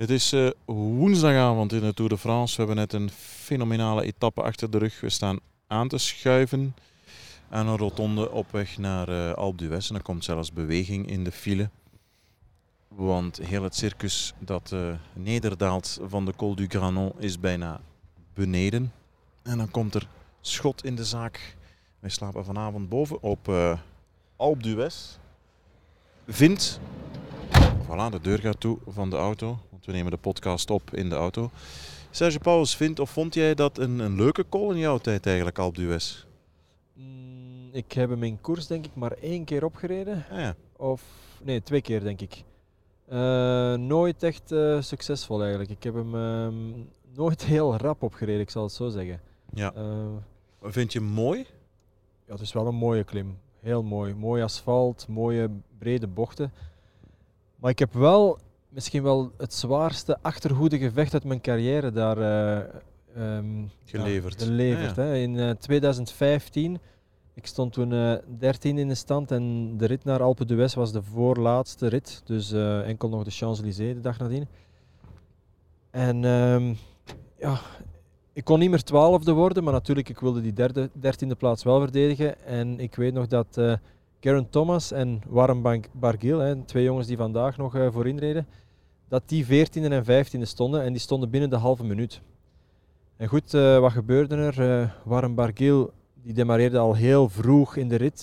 Het is uh, woensdagavond in de Tour de France. We hebben net een fenomenale etappe achter de rug. We staan aan te schuiven aan een rotonde op weg naar uh, Alpe d'Huez. En er komt zelfs beweging in de file. Want heel het circus dat uh, nederdaalt van de Col du Granon is bijna beneden. En dan komt er schot in de zaak. Wij slapen vanavond boven op uh, Alpe d'Huez. Vindt, voilà, de deur gaat toe van de auto. Want we nemen de podcast op in de auto. Serge Pauwels, vindt of vond jij dat een, een leuke call in jouw tijd eigenlijk, Alpe d'Huez? Mm, ik heb hem in koers denk ik maar één keer opgereden. Ah, ja. Of nee, twee keer denk ik. Uh, nooit echt uh, succesvol eigenlijk. Ik heb hem uh, nooit heel rap opgereden, ik zal het zo zeggen. Ja. Vind je hem mooi? Ja, het is wel een mooie klim. Heel mooi. Mooi asfalt, mooie brede bochten. Maar ik heb wel misschien wel het zwaarste achterhoedegevecht uit mijn carrière daar um, geleverd. Ja, geleverd ja, ja. Hè. In 2015 ik stond toen uh, 13 in de stand en de rit naar Alpe d'Huez was de voorlaatste rit. Dus enkel nog de Champs-Élysées de dag nadien. En um, ja, ik kon niet meer twaalfde worden, maar natuurlijk ik wilde die derde, dertiende plaats wel verdedigen. En ik weet nog dat Garen Thomas en Warren Barguil, hè, twee jongens die vandaag nog uh, voorin reden, dat die 14e en 15e stonden en die stonden binnen de halve minuut. En goed, uh, wat gebeurde er? Warren Barguil die demareerde al heel vroeg in de rit.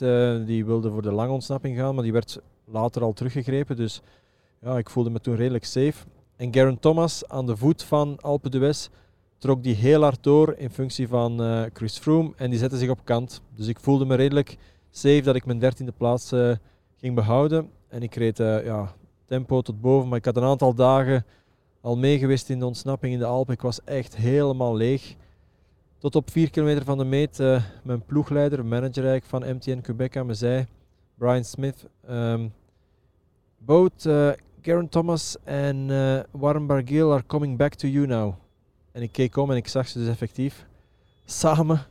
Die wilde voor de lange ontsnapping gaan, maar die werd later al teruggegrepen. Dus ja, ik voelde me toen redelijk safe. En Garen Thomas aan de voet van Alpe d'Huez trok die heel hard door in functie van Chris Froome en die zette zich op kant. Dus ik voelde me redelijk safe dat ik mijn dertiende plaats uh, ging behouden. En ik reed ja, tempo tot boven, maar ik had een aantal dagen al meegeweest in de ontsnapping in de Alpen. Ik was echt helemaal leeg. Tot op 4 kilometer van de meet, uh, mijn ploegleider, manager van MTN Quebec, me zei, Brian Smith, um, both uh, Garen Thomas en uh, Warren Barguil are coming back to you now. En ik keek om en ik zag ze dus effectief samen.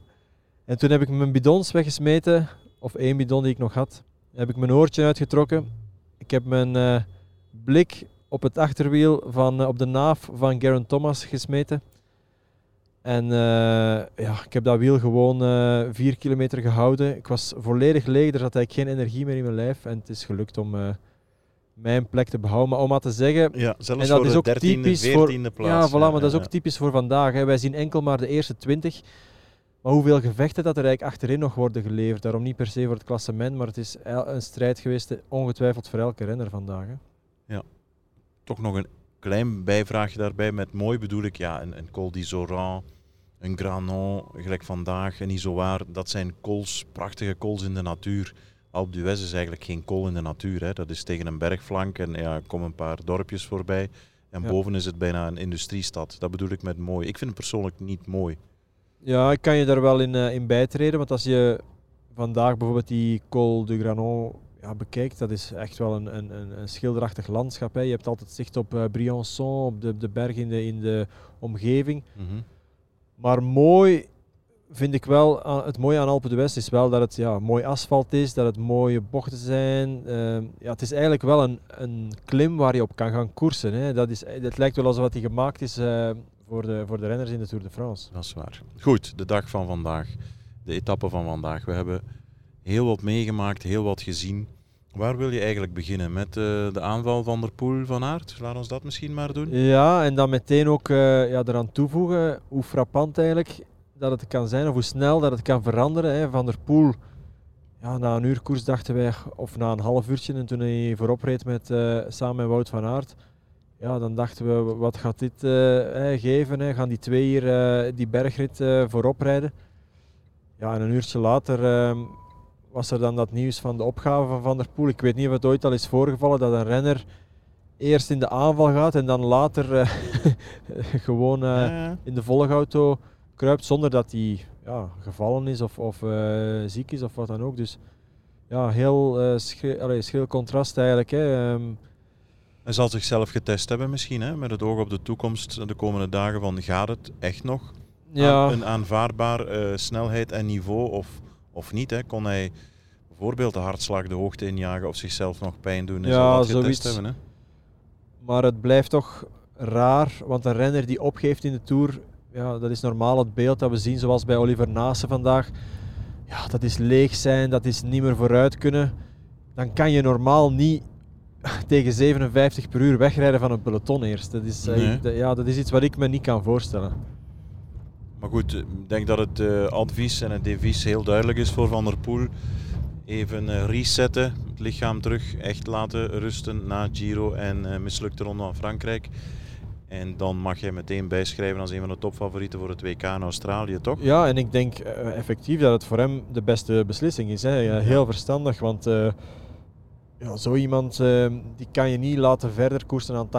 En toen heb ik mijn bidons weggesmeten, of één bidon die ik nog had. Heb ik mijn oortje uitgetrokken. Ik heb mijn blik op het achterwiel van, op de naaf van Garen Thomas gesmeten. En uh, ja, ik heb dat wiel gewoon vier kilometer gehouden. Ik was volledig leeg, er zat eigenlijk geen energie meer in mijn lijf. En het is gelukt om mijn plek te behouden. Maar om maar te zeggen, ja, zelfs en dat voor is ook de 13e, typisch 14e voor, plaats. Ja, voilà, maar dat is ook typisch voor vandaag. Hè. Wij zien enkel maar de eerste 20. Maar hoeveel gevechten dat er eigenlijk achterin nog worden geleverd. Daarom niet per se voor het klassement, maar het is een strijd geweest, ongetwijfeld voor elke renner vandaag. Hè. Ja, toch nog een klein bijvraagje daarbij. Met mooi bedoel ik ja, een, een Col d'Isoran een Granon, gelijk vandaag, een Isoar, dat zijn kools, prachtige kools in de natuur. Alpe d'Huez is eigenlijk geen kool in de natuur. Hè. Dat is tegen een bergflank en ja, komen een paar dorpjes voorbij. En Ja. boven is het bijna een industriestad. Dat bedoel ik met mooi. Ik vind het persoonlijk niet mooi. Ja, ik kan je daar wel in, eh, in bijtreden. Want als je vandaag bijvoorbeeld die Col du Granon ja, bekijkt, dat is echt wel een, een, een, schilderachtig landschap. Hè. Je hebt altijd zicht op eh, Briançon, op de, de berg in de, in de omgeving. Mhm. Maar mooi vind ik wel, het mooie aan Alpe d'Huez is wel dat het ja, mooi asfalt is, dat het mooie bochten zijn. Ehm, ja, het is eigenlijk wel een, een klim waar je op kan gaan koersen. Hè. Dat is, het lijkt wel alsof die gemaakt is eh, voor, de, voor de renners in de Tour de France. Dat is waar. Goed, de dag van vandaag. De etappe van vandaag. We hebben heel wat meegemaakt, heel wat gezien. Waar wil je eigenlijk beginnen? Met eh, de aanval van der Poel van Aert? Laat ons dat misschien maar doen. Ja, en dan meteen ook eh, ja, eraan toevoegen hoe frappant eigenlijk dat het kan zijn, of hoe snel dat het kan veranderen. Hè. Van der Poel, ja, na een uur koers dachten wij, of na een half uurtje, en toen hij voorop reed met, eh, samen met Wout van Aert, ja, dan dachten we, wat gaat dit eh, geven? Hè? Gaan die twee hier eh, die bergrit eh, voorop rijden? Ja, en een uurtje later ehm, was er dan dat nieuws van de opgave van Van der Poel. Ik weet niet of het ooit al is voorgevallen dat een renner eerst in de aanval gaat en dan later gewoon in de volgauto kruipt zonder dat hij ja, gevallen is of, of ziek is of wat dan ook. Dus ja, heel allee, schril contrast eigenlijk. Hè. Ehm, Hij zal zichzelf getest hebben misschien, hè? met het oog op de toekomst de komende dagen. Van, gaat het echt nog ja, aan een aanvaardbaar eh, snelheid en niveau of, of niet? Hè? Kon hij bijvoorbeeld de hartslag de hoogte injagen of zichzelf nog pijn doen? Hij Ja, zal dat getest zoiets. hebben. Hè? maar het blijft toch raar, want een renner die opgeeft in de Tour, ja, dat is normaal het beeld dat we zien zoals bij Oliver Naassen vandaag. Ja, dat is leeg zijn, dat is niet meer vooruit kunnen. Dan kan je normaal niet tegen 57 per uur wegrijden van een peloton eerst. Dat is, eh, Nee. ja, dat is iets wat ik me niet kan voorstellen. Maar goed, ik denk dat het eh, advies en het devies heel duidelijk is voor Van der Poel. Even eh, resetten, het lichaam terug, echt laten rusten na Giro en eh, mislukte ronde van Frankrijk. En dan mag jij meteen bijschrijven als een van de topfavorieten voor het WK in Australië, toch? Ja, en ik denk eh, effectief dat het voor hem de beste beslissing is. Hè. Heel verstandig, want eh, ja, zo iemand eh, die kan je niet laten verder koersen aan 80%.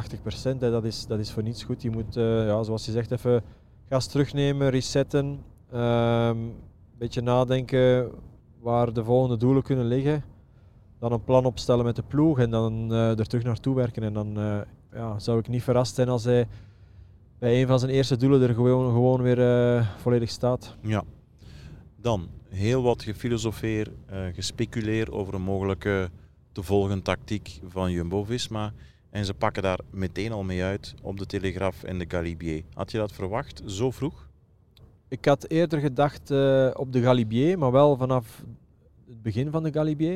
Hè. Dat, is, dat is voor niets goed. Je moet, eh, ja, zoals je zegt, even gas terugnemen, resetten. Een beetje nadenken waar de volgende doelen kunnen liggen. Dan een plan opstellen met de ploeg en dan eh, er terug naartoe werken. En dan eh, ja, zou ik niet verrast zijn als hij bij een van zijn eerste doelen er gewoon, gewoon weer volledig staat. Ja. Dan heel wat gefilosofeer, gespeculeer over een mogelijke te volgen tactiek van Jumbo-Visma. En ze pakken daar meteen al mee uit op de Telegraaf en de Galibier. Had je dat verwacht, zo vroeg? Ik had eerder gedacht eh, op de Galibier, maar wel vanaf het begin van de Galibier.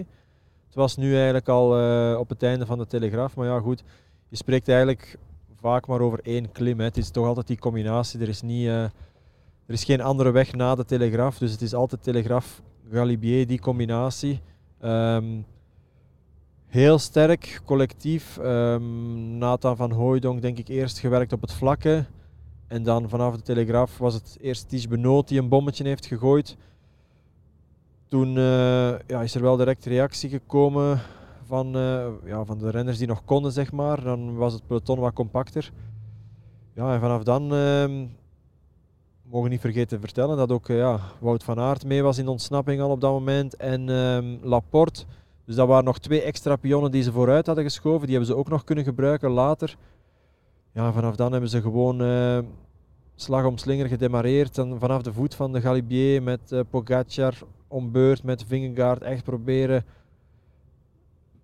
Het was nu eigenlijk al eh, op het einde van de Telegraaf. Maar ja, goed, je spreekt eigenlijk vaak maar over één klim. Hè. Het is toch altijd die combinatie. Er is, niet, eh, er is geen andere weg na de Telegraaf. Dus het is altijd Telegraaf, Galibier, die combinatie. Ehm, heel sterk, collectief. Ehm, Nathan van Hooijdonk denk ik eerst gewerkt op het vlakke. En dan vanaf de Telegraaf was het eerst Ties Benoot die een bommetje heeft gegooid. Toen eh, ja, is er wel direct reactie gekomen van, eh, ja, van de renners die nog konden, zeg maar. Dan was het peloton wat compacter. Ja, en vanaf dan ehm mogen niet vergeten te vertellen dat ook eh, ja, Wout van Aert mee was in ontsnapping al op dat moment. En ehm, Laporte. Dus dat waren nog twee extra pionnen die ze vooruit hadden geschoven. Die hebben ze ook nog kunnen gebruiken later. Ja, vanaf dan hebben ze gewoon eh, slag om slinger gedemareerd. En vanaf de voet van de Galibier met eh Pogacar om beurt, met Vingegaard echt proberen...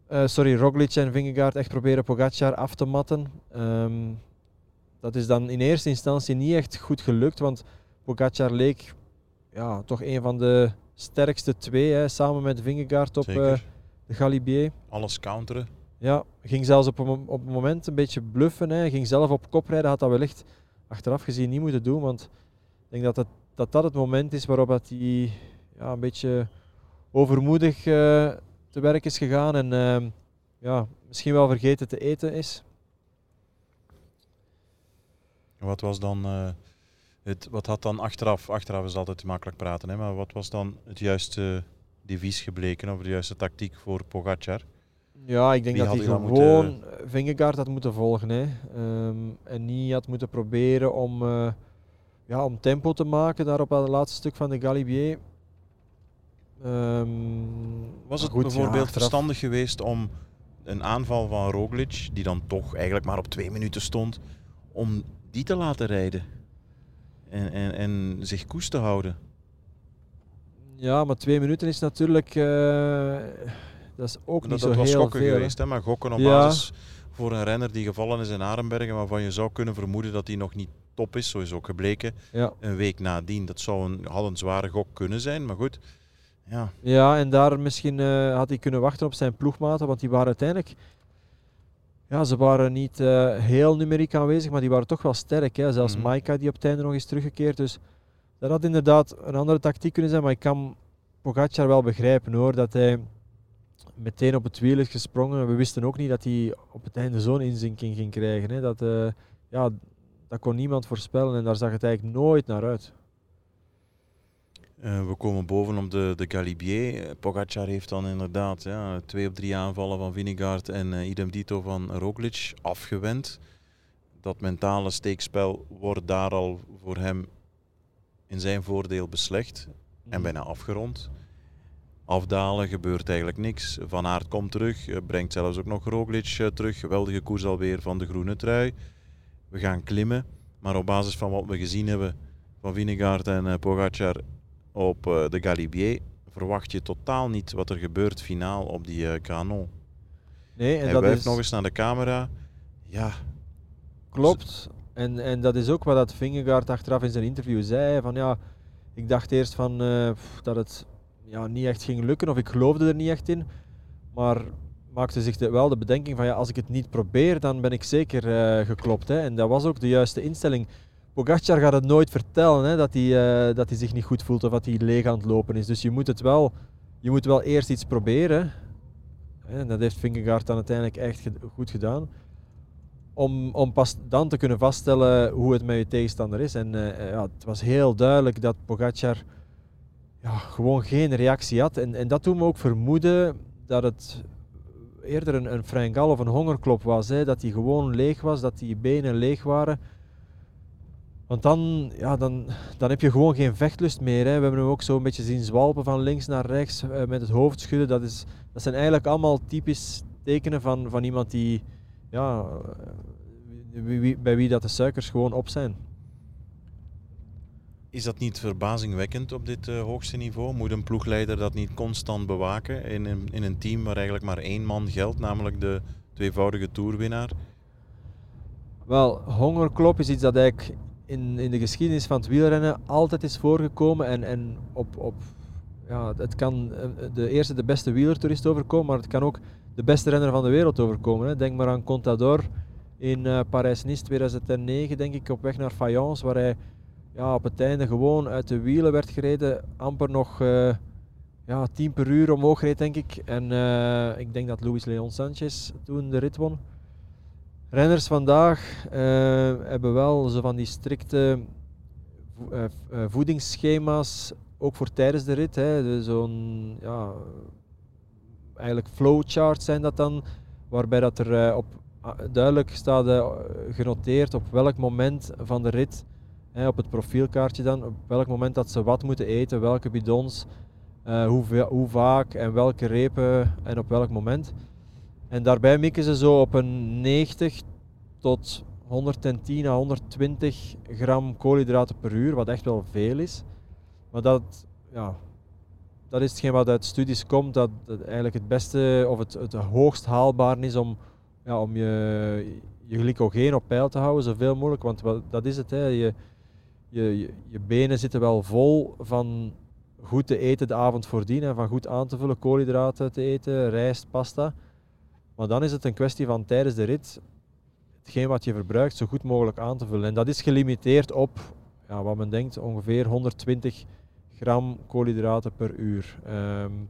eh, sorry, Roglic en Vingegaard echt proberen Pogacar af te matten. Ehm, dat is dan in eerste instantie niet echt goed gelukt, want Pogacar leek ja, toch een van de sterkste twee, hè, samen met Vingegaard op. de Galibier. Alles counteren. Ja, ging zelfs op een, op een moment een beetje bluffen. Hè. Ging zelf op kop rijden. Had dat wellicht achteraf gezien niet moeten doen. Want ik denk dat het, dat, dat het moment is waarop dat hij ja, een beetje overmoedig eh, te werk is gegaan. En ehm, ja, misschien wel vergeten te eten is. Wat was dan eh, het, wat had dan achteraf, achteraf is altijd makkelijk praten, hè, maar wat was dan het juiste devies gebleken of de juiste tactiek voor Pogacar? Ja, ik denk dat hij gewoon Vingegaard had moeten volgen. Hè. Ehm, en niet had moeten proberen om, eh, ja, om tempo te maken daar op het laatste stuk van de Galibier. Ehm, Was het goed, bijvoorbeeld verstandig geweest om een aanval van Roglic, die dan toch eigenlijk maar op twee minuten stond, om die te laten rijden en, en, en zich koers te houden? Ja, maar twee minuten is natuurlijk... eh, dat is ook Dat, niet dat zo was heel gokken veel. hè. geweest, hè, maar gokken op Ja. basis voor een renner die gevallen is in Arenbergen, waarvan je zou kunnen vermoeden dat hij nog niet top is, zo is ook gebleken. Ja. Een week nadien, dat zou een, had een zware gok kunnen zijn, maar goed. Ja, ja, en daar misschien eh, had hij kunnen wachten op zijn ploegmaten, want die waren uiteindelijk... Ja, ze waren niet eh, heel numeriek aanwezig, maar die waren toch wel sterk. Hè. Zelfs Mhm. Maika die op het einde nog is teruggekeerd. Dus dat had inderdaad een andere tactiek kunnen zijn, maar ik kan Pogacar wel begrijpen hoor, dat hij meteen op het wiel is gesprongen. We wisten ook niet dat hij op het einde zo'n inzinking ging krijgen. Hè. Dat, eh, ja, dat kon niemand voorspellen en daar zag het eigenlijk nooit naar uit. Eh, we komen boven op de, de Galibier. Pogacar heeft dan inderdaad ja, twee op drie aanvallen van Vinegaard en eh, idem dito van Roglic afgewend. Dat mentale steekspel wordt daar al voor hem in zijn voordeel beslecht en bijna afgerond. Afdalen gebeurt eigenlijk niks. Van Aert komt terug, eh, brengt zelfs ook nog Roglic eh, terug. Geweldige koers alweer van de groene trui. We gaan klimmen, maar op basis van wat we gezien hebben van Vinegaard en eh, Pogacar op de Galibier verwacht je totaal niet wat er gebeurt finaal op die Canon. Nee, en Hij dat is... nog eens naar de camera. Ja, Klopt. En, en dat is ook wat dat Vingegaard achteraf in zijn interview zei. Van ja, ik dacht eerst van, uh, dat het ja, niet echt ging lukken of ik geloofde er niet echt in. Maar maakte zich wel de bedenking van ja, als ik het niet probeer, dan ben ik zeker uh, geklopt. Hè. En dat was ook de juiste instelling. Pogacar gaat het nooit vertellen hè, dat, hij, uh, dat hij zich niet goed voelt of dat hij leeg aan het lopen is. Dus je moet, het wel, je moet wel eerst iets proberen. En dat heeft Vingegaard dan uiteindelijk echt goed gedaan. Om, om pas dan te kunnen vaststellen hoe het met je tegenstander is. En uh, ja, het was heel duidelijk dat Pogacar ja, gewoon geen reactie had. En, en dat doet me ook vermoeden dat het eerder een, een fringal of een hongerklop was. Hè. Dat hij gewoon leeg was, dat die benen leeg waren. Want dan, ja, dan, dan heb je gewoon geen vechtlust meer. Hè. We hebben hem ook zo een beetje zien zwalpen van links naar rechts uh, met het hoofd schudden. Dat, is, dat zijn eigenlijk allemaal typisch tekenen van, van iemand die, ja, wie, wie, bij wie dat de suikers gewoon op zijn. Is dat niet verbazingwekkend op dit uh, hoogste niveau? Moet een ploegleider dat niet constant bewaken in een, in een team waar eigenlijk maar één man geldt, namelijk de tweevoudige toerwinnaar? Wel, hongerklop is iets dat eigenlijk in, in de geschiedenis van het wielrennen altijd is voorgekomen. En, en op, op, ja, het kan eh, de eerste, de beste wielertoerist overkomen, maar het kan ook de beste renner van de wereld overkomen. Hè. Denk maar aan Contador in uh, Parijs-Nice 2009, denk ik, op weg naar Fayence, waar hij ja, op het einde gewoon uit de wielen werd gereden. Amper nog uh, ja, 10 per uur omhoog reed, denk ik. En uh, ik denk dat Luis Leon Sanchez toen de rit won. Renners vandaag hebben wel zo van die strikte voedingsschema's, ook voor tijdens de rit. Zo'n ja, eigenlijk flowcharts zijn dat dan, waarbij dat er op duidelijk staat genoteerd op welk moment van de rit op het profielkaartje dan, op welk moment dat ze wat moeten eten, welke bidons, uh, hoe, hoe, vaak en welke repen en op welk moment. En daarbij mikken ze zo op een 90 tot 110 à 120 gram koolhydraten per uur, wat echt wel veel is. Maar dat, ja, dat is hetgeen wat uit studies komt, dat het eigenlijk het beste of het, het hoogst haalbaar is om, ja, om je, je glycogeen op peil te houden, zoveel mogelijk. Want dat is het. Hè. Je, je, je, benen zitten wel vol van goed te eten de avond voordien en van goed aan te vullen, koolhydraten te eten, rijst, pasta. Maar dan is het een kwestie van tijdens de rit hetgeen wat je verbruikt zo goed mogelijk aan te vullen. En dat is gelimiteerd op, ja, wat men denkt, ongeveer 120 gram koolhydraten per uur. Um,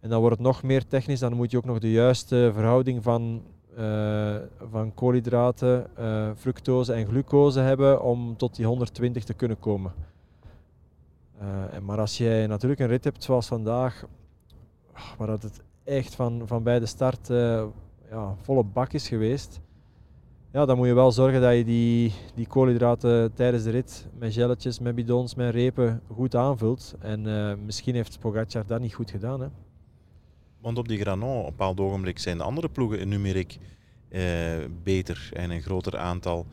en dan wordt het nog meer technisch, dan moet je ook nog de juiste verhouding van uh, van koolhydraten, uh, fructose en glucose hebben om tot die 120 te kunnen komen. Uh, maar als jij natuurlijk een rit hebt zoals vandaag, waar dat het echt van, van bij de start ja, volle bak is geweest, ja, dan moet je wel zorgen dat je die, die koolhydraten tijdens de rit met gelletjes, met bidons, met repen goed aanvult. En misschien heeft Pogacar dat niet goed gedaan. Hè. Want op die Granon, op een bepaald ogenblik, zijn de andere ploegen in numeriek eh, beter en een groter aantal.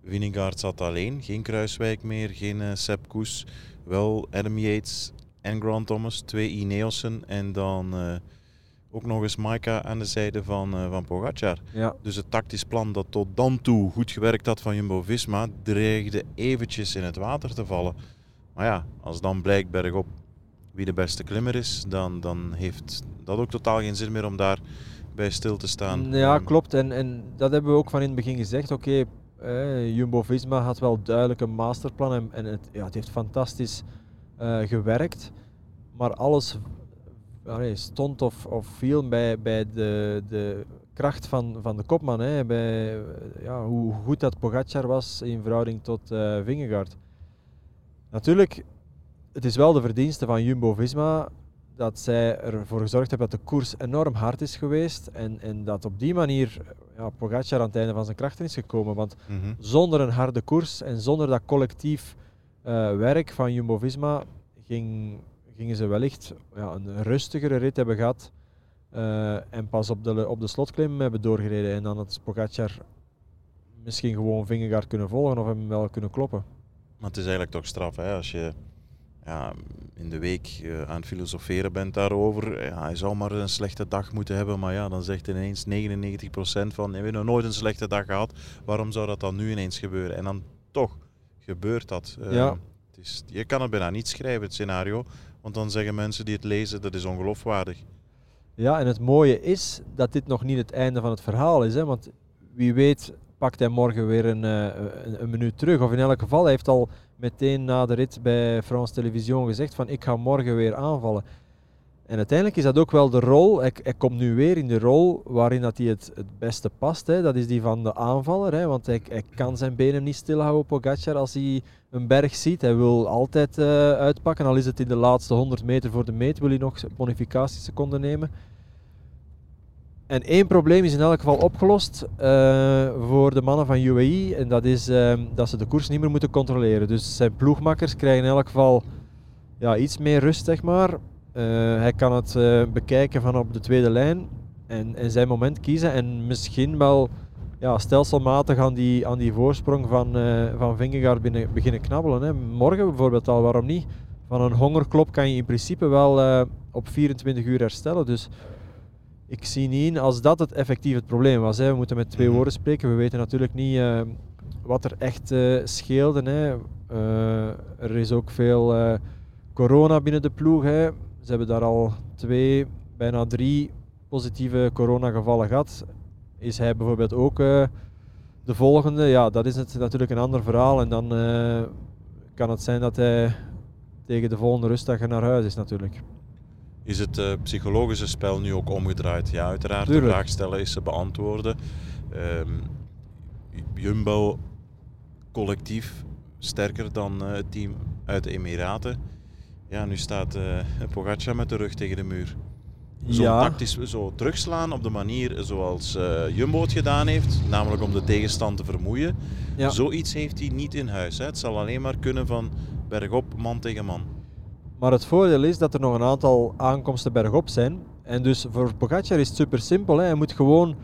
Winnegard zat alleen, geen Kruiswijk meer, geen uh, Sepp Koes. Wel Adam Yates en Grant Thomas, twee Ineosen en dan uh, ook nog eens Maika aan de zijde van, uh, van Pogacar. Ja. Dus het tactisch plan dat tot dan toe goed gewerkt had van Jumbo-Visma, dreigde eventjes in het water te vallen. Maar ja, als dan blijkt bergop wie de beste klimmer is, dan, dan heeft dat ook totaal geen zin meer om daar bij stil te staan. Ja, klopt. En, en dat hebben we ook van in het begin gezegd. Oké, eh, Jumbo-Visma had wel duidelijk een masterplan en, en het, ja, het heeft fantastisch uh, gewerkt. Maar alles stond of, of viel bij, bij de, de kracht van, van de kopman. Hè, bij ja, hoe goed dat Pogacar was in verhouding tot uh, Vingegaard. Natuurlijk, het is wel de verdienste van Jumbo-Visma dat zij ervoor gezorgd hebben dat de koers enorm hard is geweest en, en dat op die manier ja, Pogacar aan het einde van zijn krachten is gekomen. Want mhm. zonder een harde koers en zonder dat collectief uh, werk van Jumbo-Visma ging, gingen ze wellicht ja, een rustigere rit hebben gehad uh, en pas op de, op de slotklim hebben doorgereden. En dan had Pogacar misschien gewoon Vingegaard kunnen volgen of hem wel kunnen kloppen. Maar het is eigenlijk toch straf hè? als je ja, in de week uh, aan het filosoferen bent daarover. Ja, hij zou maar een slechte dag moeten hebben, maar ja, dan zegt ineens 99% van, we hebben nog nooit een slechte dag gehad. Waarom zou dat dan nu ineens gebeuren? En dan toch gebeurt dat. Ja. het is, je kan het bijna niet schrijven, het scenario, want dan zeggen mensen die het lezen, dat is ongeloofwaardig. Ja, en het mooie is dat dit nog niet het einde van het verhaal is. Hè? Want wie weet pakt hij morgen weer een, een, een minuut terug. Of in elk geval, hij heeft al meteen na de rit bij France Television gezegd van ik ga morgen weer aanvallen. En uiteindelijk is dat ook wel de rol, hij, komt nu weer in de rol waarin dat hij het, het beste past. Hè. Dat is die van de aanvaller, hè, want hij, hij kan zijn benen niet stilhouden, Pogacar, als hij een berg ziet. Hij wil altijd uh, uitpakken, al is het in de laatste 100 meter voor de meet, wil hij nog bonificatieseconden nemen. En één probleem is in elk geval opgelost uh, voor de mannen van UAE. En dat is uh, dat ze de koers niet meer moeten controleren. Dus zijn ploegmakkers krijgen in elk geval ja, iets meer rust, zeg maar. Uh, hij kan het bekijken van op de tweede lijn en, en zijn moment kiezen. En misschien wel ja, stelselmatig aan die, aan die voorsprong van, van Vingegaard binnen, beginnen knabbelen. Hè. Morgen bijvoorbeeld al, waarom niet? Van een hongerklop kan je in principe wel op 24 uur herstellen. Dus ik zie niet in als dat het effectief het probleem was. Hè. We moeten met twee mhm. woorden spreken. We weten natuurlijk niet uh, wat er echt uh, scheelde. Hè. Uh, er is ook veel corona binnen de ploeg. Hè. Ze hebben daar al twee, bijna drie positieve coronagevallen gehad. Is hij bijvoorbeeld ook de volgende? Ja, dat is het, natuurlijk een ander verhaal. En dan kan het zijn dat hij tegen de volgende rustdag naar huis is natuurlijk is het uh, psychologische spel nu ook omgedraaid. Ja, uiteraard, de vraag stellen is ze beantwoorden. Um, Jumbo collectief sterker dan het team uit de Emiraten. Ja, nu staat uh, Pogacar met de rug tegen de muur. Zo ja. tactisch zo terugslaan op de manier zoals uh, Jumbo het gedaan heeft, namelijk om de tegenstand te vermoeien. Ja. Zoiets heeft hij niet in huis. Hè. Het zal alleen maar kunnen van bergop, man tegen man. Maar het voordeel is dat er nog een aantal aankomsten bergop zijn. En dus voor Pogacar is het super simpel. Hè. Hij moet gewoon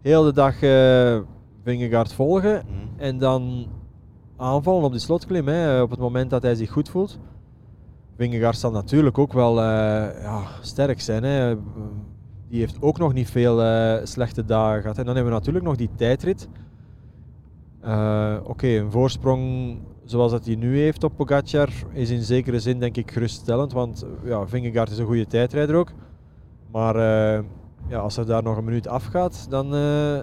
heel de dag uh, Vingegaard volgen mhm. en dan aanvallen op die slotklim hè, op het moment dat hij zich goed voelt. Vingegaard zal natuurlijk ook wel uh, ja, sterk zijn. Hè. Die heeft ook nog niet veel uh, slechte dagen gehad. En dan hebben we natuurlijk nog die tijdrit. Oké, okay, een voorsprong zoals dat hij nu heeft op Pogacar is in zekere zin denk ik geruststellend. Want ja, Vingegaard is een goede tijdrijder ook. Maar ja, als er daar nog een minuut afgaat, dan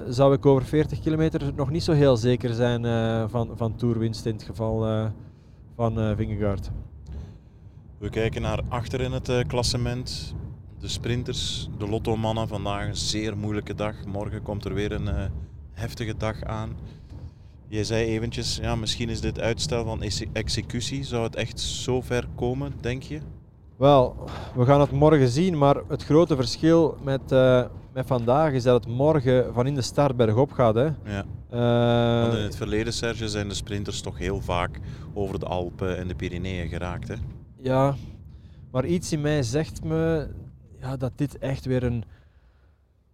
zou ik over 40 kilometer nog niet zo heel zeker zijn van, van toerwinst in het geval van Vingegaard. We kijken naar achter in het klassement. De sprinters, de lotto-mannen vandaag een zeer moeilijke dag. Morgen komt er weer een heftige dag aan. Jij zei eventjes, ja, misschien is dit uitstel van executie. Zou het echt zo ver komen, denk je? Wel, we gaan het morgen zien, maar het grote verschil met, uh, met vandaag is dat het morgen van in de start bergop gaat. Hè. Ja. Uh, Want in het verleden, Serge, zijn de sprinters toch heel vaak over de Alpen en de Pyreneeën geraakt. Hè? Ja, maar iets in mij zegt me ja, dat dit echt weer een,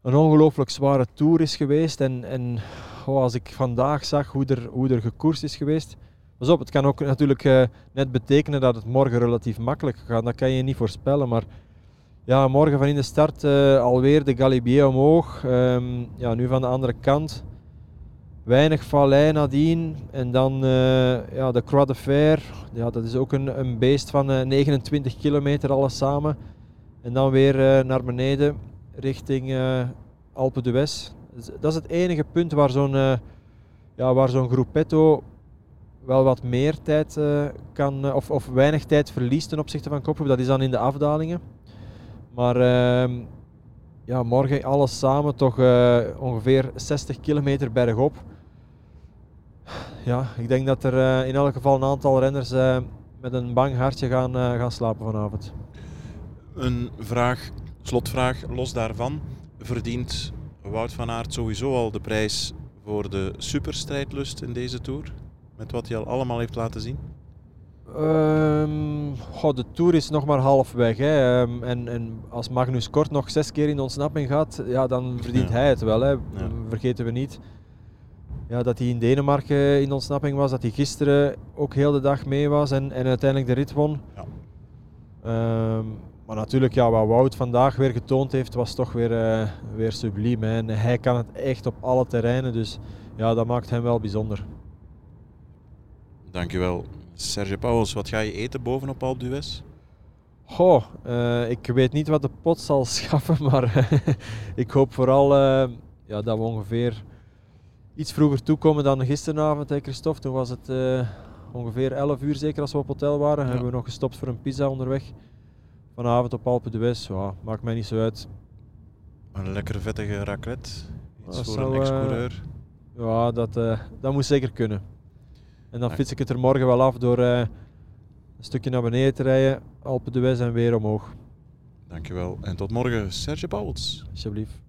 een ongelooflijk zware tour is geweest. En, en als ik vandaag zag hoe er, hoe er gekoerst is geweest. Pas op, het kan ook natuurlijk uh, net betekenen dat het morgen relatief makkelijk gaat. Dat kan je niet voorspellen. Maar ja, morgen van in de start uh, alweer de Galibier omhoog. Um, ja, nu van de andere kant. Weinig vallei nadien. En dan uh, ja, de Croix de Fer. Ja, dat is ook een, een beest van 29 kilometer alles samen. En dan weer naar beneden richting Alpe d'Huez. Dus dat is het enige punt waar zo'n ja, waar zo'n groepetto wel wat meer tijd kan, of, of weinig tijd verliest ten opzichte van Kopgroep. Dat is dan in de afdalingen. Maar ehm, ja, morgen alles samen toch ongeveer 60 kilometer bergop. Ja, ik denk dat er in elk geval een aantal renners met een bang hartje gaan, gaan slapen vanavond. Een vraag, slotvraag, los daarvan. Verdient Wout van Aert sowieso al de prijs voor de superstrijdlust in deze Tour? Met wat hij al allemaal heeft laten zien? Um, de Tour is nog maar half weg. Hè. Um, en, en, als Magnus Kort nog zes keer in de ontsnapping gaat, ja, dan verdient hij het wel. Hè. Vergeten we niet ja, dat hij in Denemarken in ontsnapping was, dat hij gisteren ook heel de dag mee was en, en uiteindelijk de rit won. Ja. Ehm, maar natuurlijk, ja, wat Wout vandaag weer getoond heeft, was toch weer, uh, weer subliem. Hè. En hij kan het echt op alle terreinen, dus ja, dat maakt hem wel bijzonder. Dankjewel. Serge Pauwels, wat ga je eten bovenop Alpe d'Huez? Goh, uh, ik weet niet wat de pot zal schaffen, maar ik hoop vooral uh, ja, dat we ongeveer iets vroeger toekomen dan gisteravond, hè, Christophe. Toen was het uh, ongeveer 11 uur zeker als we op hotel waren. Ja. Hebben we nog gestopt voor een pizza onderweg. Vanavond op Alpe d'Huez, ja, maakt mij niet zo uit. Een lekkere vettige raclette, iets dat voor zou, een ex-coureur. ja, dat, dat moet zeker kunnen. En dan fiets ik het er morgen wel af door een stukje naar beneden te rijden, Alpe d'Huez en weer omhoog. Dankjewel en tot morgen, Serge Pauwels. Alsjeblieft.